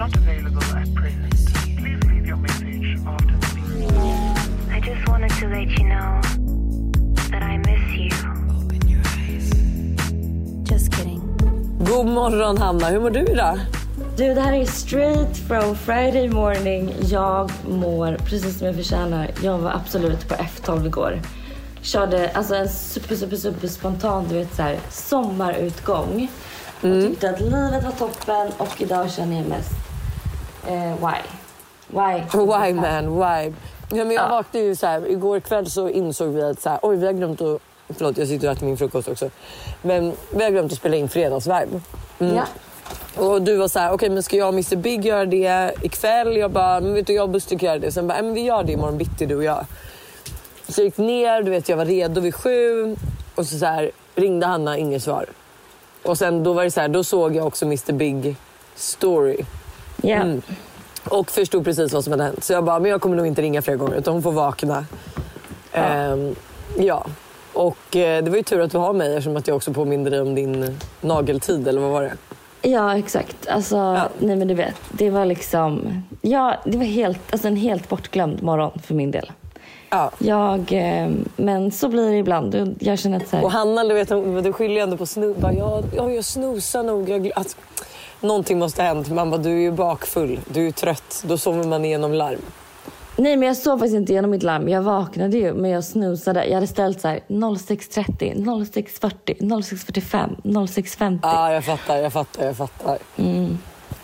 not available at present. Please leave your message after the beep. I just wanted to let you know that I miss you. Just kidding. God morgon Hanna, hur mår du idag? Du, det här är straight from Friday morning. Jag mår precis som jag förtjänar. Jag var absolut på F12 igår. Körde alltså en super, super, super spontan, du vet så här, sommarutgång. Och tyckte att livet var toppen och idag känner jag mest eh, why. Why? Why man, why? Ja, men jag Ja. vaknade ju så här, igår kväll så insåg vi att så här, oj vi har glömt att, förlåt jag sitter och äter min frukost också. Men vi har glömt att spela in fredagsvibe. Ja. Och du var så här, okej men ska jag och Mr Big göra det ikväll? Jag bara, men vet du jag och Buster kan göra det. Sen bara, "Nej, men vi gör det imorgon bitti du och jag. Så jag gick ner, du vet jag var redo vid sju. Och så, så här, ringde Hanna, inget svar. Och sen då var det så här, då såg jag också Mr Big story. Ja. Mm. Och förstod precis vad som hade hänt. Så jag bara, men jag kommer nog inte ringa fler gånger utan hon får vakna. Ja. Ehm, ja. Och eh, det var ju tur att du har mig eftersom att jag också påminde dig om din nageltid eller vad var det? Ja, exakt. Alltså, nej men du vet, det var liksom, ja, det var helt, alltså en helt bortglömd morgon för min del. Ja. Jag, eh, men så blir det ibland. Jag känner att så här, Och Hanna, du, vet, du skyller ju ändå på snus. Bara, ja, ja, jag snosar nog. Jag, alltså, någonting måste ha hänt. Man bara, du är ju bakfull. Du är trött. Då sover man igenom larm. Nej men jag sov faktiskt inte igenom mitt larm. Jag vaknade ju men jag snusade. Jag hade ställt så här 06.30, 06.40, 06.45, 06.50. Ja, jag fattar, jag fattar, jag fattar.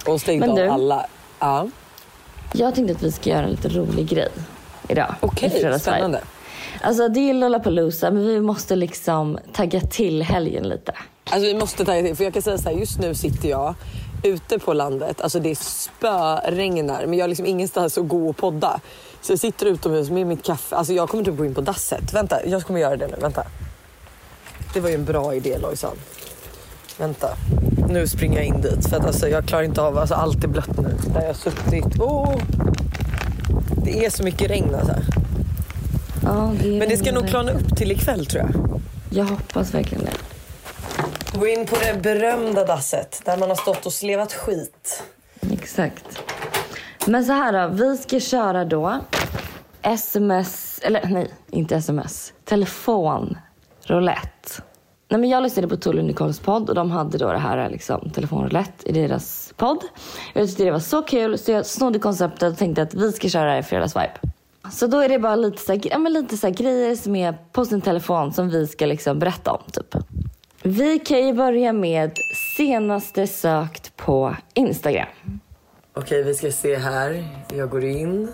Och stängde av alla. Ja. Jag tänkte att vi ska göra en lite rolig grej idag. Okej, Fredagsvibe. spännande. Alltså det är Lollapalooza men vi måste liksom tagga till helgen lite. Alltså vi måste tagga till, för jag kan säga så här, just nu sitter jag ute på landet, alltså det spöregnar men jag har liksom ingenstans att gå och podda. Så jag sitter utomhus med mitt kaffe, alltså jag kommer typ gå in på dasset. Vänta, jag kommer göra det nu, vänta. Det var ju en bra idé Lojsan. Vänta, nu springer jag in dit för att alltså, jag klarar inte av, alltså allt är blött nu. Där jag har suttit. Oh! Det är så mycket regn alltså. Ja, det Men det ska nog klarna upp till ikväll tror jag. Jag hoppas verkligen det. Gå in på det berömda dasset där man har stått och slevat skit. Exakt. Men så här då, vi ska köra då sms, eller nej, inte sms, telefon, roulette. Nej, men jag lyssnade på och Nicoles podd och de hade då det här liksom, telefonroulette i deras podd. Jag tyckte det var så kul så jag snodde konceptet och tänkte att vi ska köra det i fredagsvibe. Så då är det bara lite så här, ja, men lite så grejer som är på sin telefon som vi ska liksom berätta om typ. Vi kan ju börja med senaste sökt på Instagram. Okej, vi ska se här. Jag går in.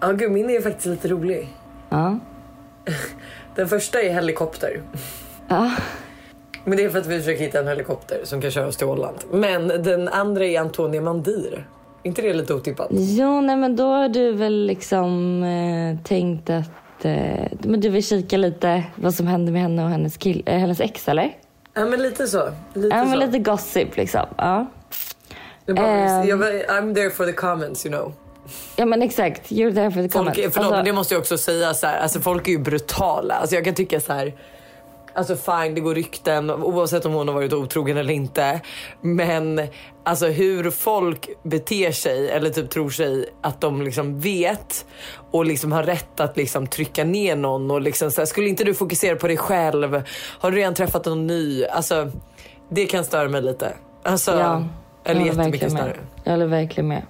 Ja, gud, min är faktiskt lite rolig. Ja. Den första är helikopter. Ja. Men det är för att vi försöker hitta en helikopter som kan köra oss till Holland. Men den andra är Antonia Mandir. Inte det lite otippat? Jo, nej men då har du väl liksom eh, tänkt att eh, men du vill kika lite vad som hände med henne och hennes, kill, eh, hennes ex, eller? Ja, men lite så. Lite Ja, så. men lite gossip liksom. Ja, Jag bara, Ehm. jag bara, I'm there for the comments, you know. ja men exakt. You're there for the comments. förlåt, Alltså, men det måste jag också säga. Så här, alltså, folk är ju brutala. Alltså, jag kan tycka så här. Alltså fine, det går rykten oavsett om hon har varit otrogen eller inte. Men alltså hur folk beter sig eller typ tror sig att de liksom vet och liksom har rätt att liksom trycka ner någon och liksom så här, skulle inte du fokusera på dig själv? Har du redan träffat någon ny? Alltså det kan störa mig lite. Alltså, Ja, eller jättemycket större. Jag håller verkligen med.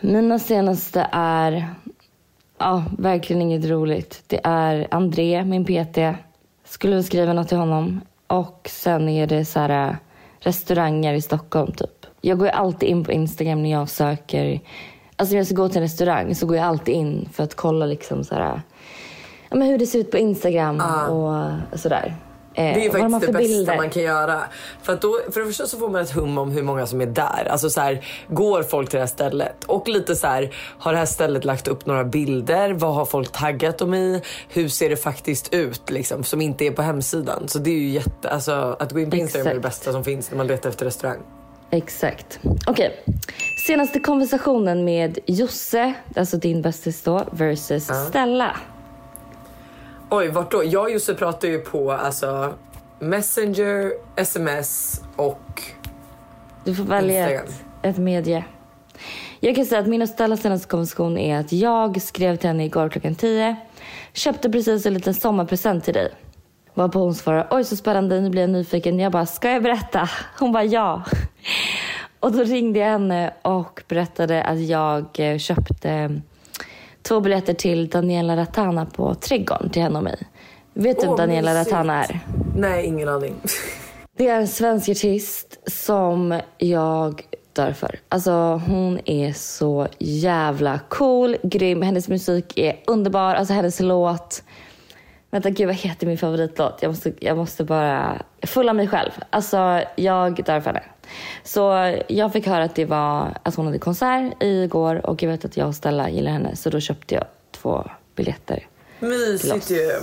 Mina senaste är ja, verkligen inget roligt. Det är André, min PT. Skulle väl skriva något till honom. Och sen är det så här äh, restauranger i Stockholm typ. Jag går alltid in på Instagram när jag söker. Alltså när jag ska gå till en restaurang så går jag alltid in för att kolla liksom så här, ja, men hur det ser ut på Instagram och sådär. Eh, Det är de faktiskt det bästa bilder. man kan göra. För, då, för det första så får man ett hum om hur många som är där. Alltså så här, går folk till det här stället? Och lite så här, har det här stället lagt upp några bilder? Vad har folk taggat dem i? Hur ser det faktiskt ut liksom, som inte är på hemsidan? Så det är ju jätte, alltså att gå in på Instagram är det bästa som finns när man letar efter restaurang. Exakt. Okej. Senaste konversationen med Josse, alltså din bästis då, versus Stella. Oj, vart då? Jag och Josse pratar ju på alltså Messenger, sms och Du får välja Instagram. ett. ett medie. Jag kan säga att min och Stellas senaste konversation är att jag skrev till henne igår klockan 10. Köpte precis en liten sommarpresent till dig. Varpå hon svarade, oj så spännande, nu blir jag nyfiken. Jag bara, ska jag berätta? Hon bara, ja. Och då ringde jag henne och berättade att jag eh, köpte två biljetter till Daniela Ratana på Trädgården till henne och mig. Vet du vem Åh, Daniela mysigt. Ratana är? Nej, ingen aning. Det är en svensk artist som jag dör för. Alltså hon är så jävla cool, grym. Hennes musik är underbar. Alltså hennes låt. Vänta gud vad heter min favoritlåt? Jag måste, jag måste bara... Full av mig själv. Alltså jag dör för henne. Så jag fick höra att det var att hon hade konsert igår och jag vet att jag och Stella gillar henne så då köpte jag två biljetter. Mysigt ju. Ja,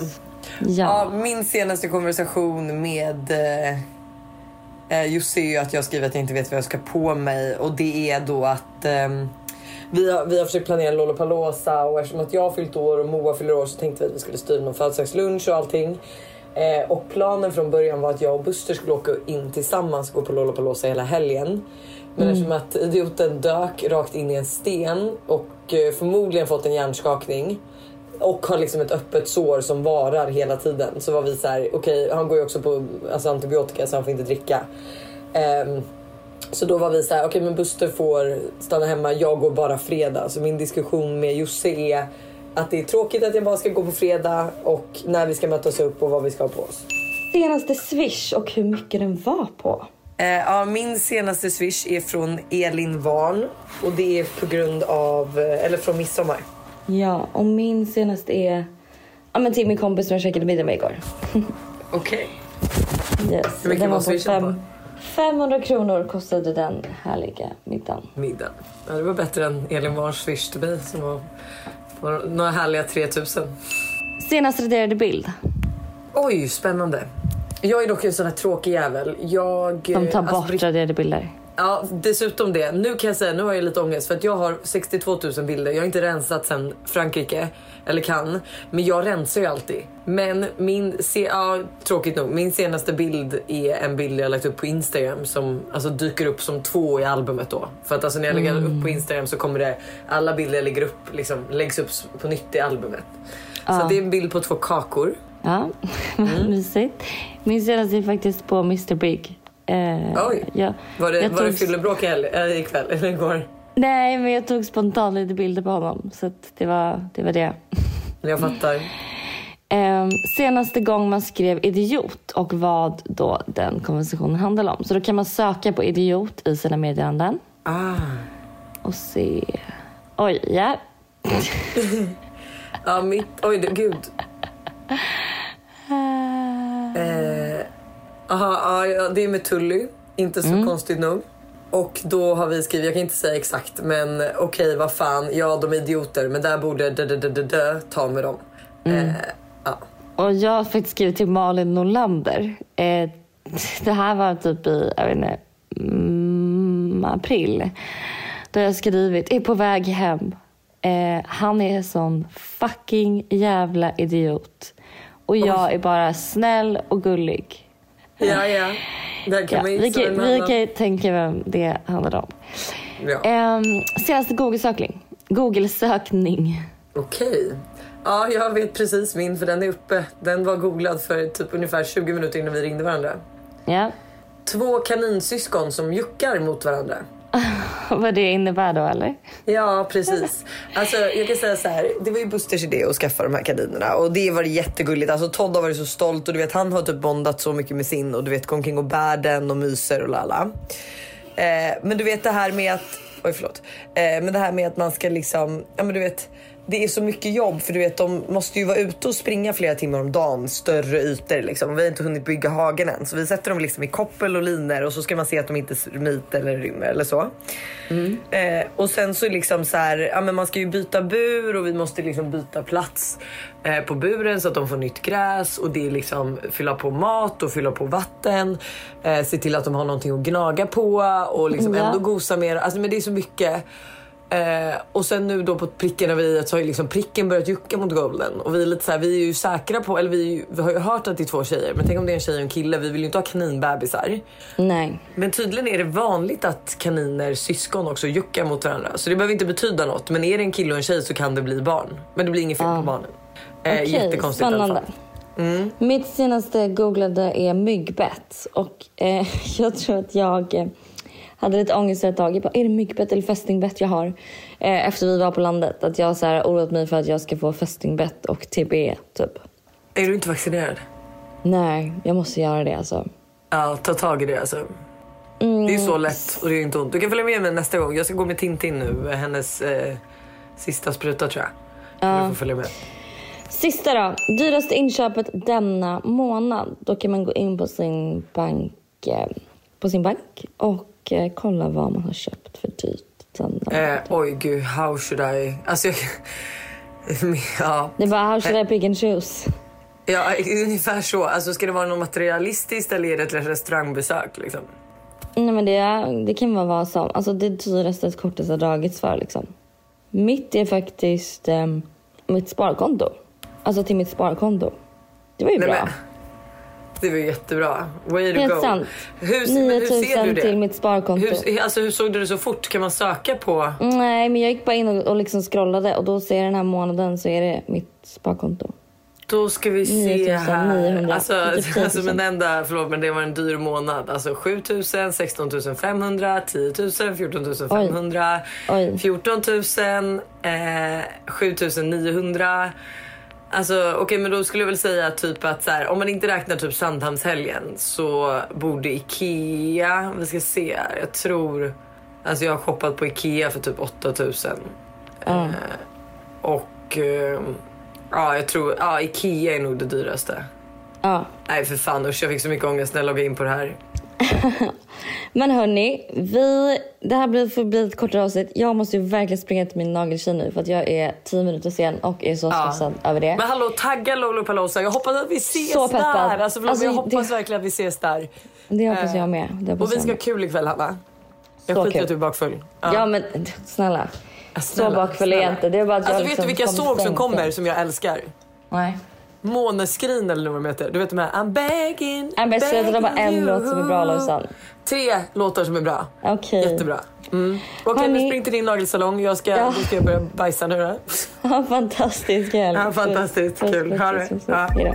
Ja. min senaste konversation med eh, eh, Jussi är ju att jag skriver att jag inte vet vad jag ska på mig och det är då att ehm, vi, har, vi har försökt planera Lollapalooza och eftersom att jag har fyllt år och Moa fyller år så tänkte vi att vi skulle styra någon födelsedagslunch och allting. Eh, och planen från början var att jag och Buster skulle åka in tillsammans och gå på Lollapalooza hela helgen. Men eftersom att idioten dök rakt in i en sten och eh, förmodligen fått en hjärnskakning och har liksom ett öppet sår som varar hela tiden. Så var vi så här, okej han går ju också på alltså, antibiotika så han får inte dricka. Ehm, så då var vi så här, okej men Buster får stanna hemma, jag går bara fredag. Så min diskussion med Josse är att det är tråkigt att jag bara ska gå på fredag och när vi ska mötas upp och vad vi ska ha på oss. Senaste swish och hur mycket den var på. Eh, ja, min senaste swish är från Elin Varn och det är på grund av, eh, eller från midsommar. Ja, och min senaste är ja, men till min kompis som jag käkade middag med igår. Okej. Yes. Hur mycket var swishen på? 500 kronor kostade den härliga middagen. middagen. Ja, det var bättre än Elin Warns swish till mig som var några härliga 3000. Senast raderade bild. Oj, spännande. Jag är dock en sån här tråkig jävel. Jag... De tar eh, bort Brit- raderade bilder. Ja, dessutom det. Nu kan jag säga, nu har jag lite ångest för att jag har 62 000 bilder. Jag har inte rensat sen Frankrike, eller kan. Men jag rensar ju alltid. Men min, se, ja, tråkigt nog, min senaste bild är en bild jag lagt upp på Instagram som alltså, dyker upp som två i albumet då. För att alltså, när jag lägger upp på Instagram så kommer det, alla bilder jag lägger upp liksom, läggs upp på nytt i albumet. Så det är en bild på två kakor. Ja, Mm. vad mysigt. Min senaste är faktiskt på Mr Big. Eh, Oj. Var det, jag var det tog- fyllebråk i helg- äh, ikväll eller igår? Nej, men jag tog spontant lite bilder på honom. Så det, var, det var det. Jag fattar. Eh, senaste gång man skrev idiot och vad då den konversationen handlar om. Så då kan man söka på idiot i sina meddelanden Ah. och se. Oj, ja. Ja, mitt... Oj, det, gud. Eh, aha, ja, det är med Tully. Inte så konstigt nog. Och då har vi skrivit, jag kan inte säga exakt, men okej vad fan, ja de är idioter men där borde dö, dö, dö, dö, ta med dem. Eh, ja. Och jag har faktiskt skrivit till Malin Norlander. Eh, det här var typ i, jag vet inte, mm, april. Då har jag skrivit, är på väg hem. Eh, han är en sån fucking jävla idiot. Och jag är bara snäll och gullig. Ja, ja. Där kan Ja, man vi, kan, vi kan tänka vem det handlar om. Ja. Eh, senaste Google-sökning. Google-sökning. Okej. Ja, jag vet precis min för den är uppe. Den var googlad för typ ungefär 20 minuter innan vi ringde varandra. Ja. Två kaninsyskon som juckar mot varandra. Vad det innebär då eller? Ja, precis. Alltså, jag kan säga så här. Det var ju Busters idé att skaffa de här kardinerna. och det var jättegulligt. Alltså, Todd har varit så stolt och du vet, han har typ bondat så mycket med sin och du vet, går omkring och bär den och myser och lala. Eh, men du vet det här med att, oj förlåt. Eh, men det här med att man ska liksom, ja men du vet. Det är så mycket jobb för du vet de måste ju vara ute och springa flera timmar om dagen, större ytor liksom. Vi har inte hunnit bygga hagen än så vi sätter dem liksom i koppel och liner och så ska man se att de inte smiter eller rymmer eller så. Eh, och sen så liksom så här, ja men man ska ju byta bur och vi måste liksom byta plats eh, på buren så att de får nytt gräs och det är liksom fylla på mat och fylla på vatten. Eh, se till att de har någonting att gnaga på och liksom Ja. ändå gosa med. Alltså men det är så mycket. Eh, och sen nu då på pricken över i så har ju liksom pricken börjat jucka mot golden. Och vi är lite så här, vi är ju säkra på, eller vi, vi har ju hört att det är två tjejer. Men tänk om det är en tjej och en kille. Vi vill ju inte ha kaninbebisar. Nej. Men tydligen är det vanligt att kaniner, syskon också juckar mot varandra. Så det behöver inte betyda något. Men är det en kille och en tjej så kan det bli barn. Men det blir inget fel på barnen. Eh, Okej, jättekonstigt i alla spännande. fall. Mitt senaste googlade är myggbett. Och eh, jag tror att jag eh, hade lite ångest ett tag. Jag bara, är det myggbett eller fästingbett jag har? Eh, efter vi var på landet. Att jag har så här oroat mig för att jag ska få fästingbett och TB typ. Är du inte vaccinerad? Nej, jag måste göra det alltså. Ja, ta tag i det alltså. Det är så lätt och det är inte ont. Du kan följa med mig nästa gång. Jag ska gå med Tintin nu. Hennes eh, sista spruta tror jag. Du får följa med. Sista då. Dyraste inköpet denna månad. Då kan man gå in på sin bank, eh, på sin bank och eh, kolla vad man har köpt för dyrt. Eh, oj gud, how should I... Alltså jag... ja, Det är bara, how should I pick and choose? ja, ungefär så. Alltså ska det vara något materialistiskt eller är det ett restaurangbesök liksom? Nej men det, det kan vara vad som. Alltså det dyraste ett kortet har dragits för liksom. Mitt är faktiskt eh, mitt sparkonto. Alltså till mitt sparkonto. Det var ju Nej, bra. men, det var jättebra. Way to Helt go. sant. Hur, men hur ser 9000 du det? till mitt sparkonto. Hur, alltså, hur såg du det så fort? Kan man söka på... Nej men jag gick bara in och, och liksom scrollade och då ser jag den här månaden så är det mitt sparkonto. Då ska vi se 900, här. 900, Alltså, 10 000. alltså men enda, förlåt men det var en dyr månad. Alltså 7 000, 16 500, 10 000, 14 500, Oj. 14 000, eh, 7 900. Alltså okej men då skulle jag väl säga typ att så här, om man inte räknar typ Sandhamnshelgen så borde Ikea, vi ska se här, jag tror, alltså jag har shoppat på Ikea för typ 8 000. Eh, och eh, ja jag tror, ja Ikea är nog det dyraste. Ja. Nej för fan usch jag fick så mycket ångest när jag loggade in på det här. Men hörni, vi, det här blir för bli ett kortare avsnitt. Jag måste ju verkligen springa till min nageltjej nu för att jag är 10 minuter sen och är så stressad över det. Men hallå tagga Lollapalooza, jag hoppas att vi ses Så peppad. där. Alltså, förlåt, Alltså, jag hoppas det- verkligen att vi ses där. Det hoppas jag med. Det hoppas Och vi jag ska ha med. kul ikväll Hanna. Jag Så skiter i kul. att du är bakfull. Ja men snälla. Ja, Så snälla, bakfull är jag snälla. inte. Det är bara att jag Alltså vet liksom du vilka såg som kommer som jag älskar? Nej. Måneskrin eller vad de heter. Du vet de här I'm begging, Nej, men sluta, det är bara en begging låt som är bra, you. Lojsan. Tre låtar som är bra. Okej. Jättebra. Mm. Okej Hörni- men spring till din nagelsalong. Jag ska, Ja. nu ska jag börja bajsa nu då. Ja, fantastiskt kul. Ja, fantastiskt kul. Ha det. Ja. Hejdå.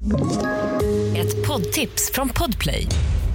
You you. Ett poddtips från Podplay.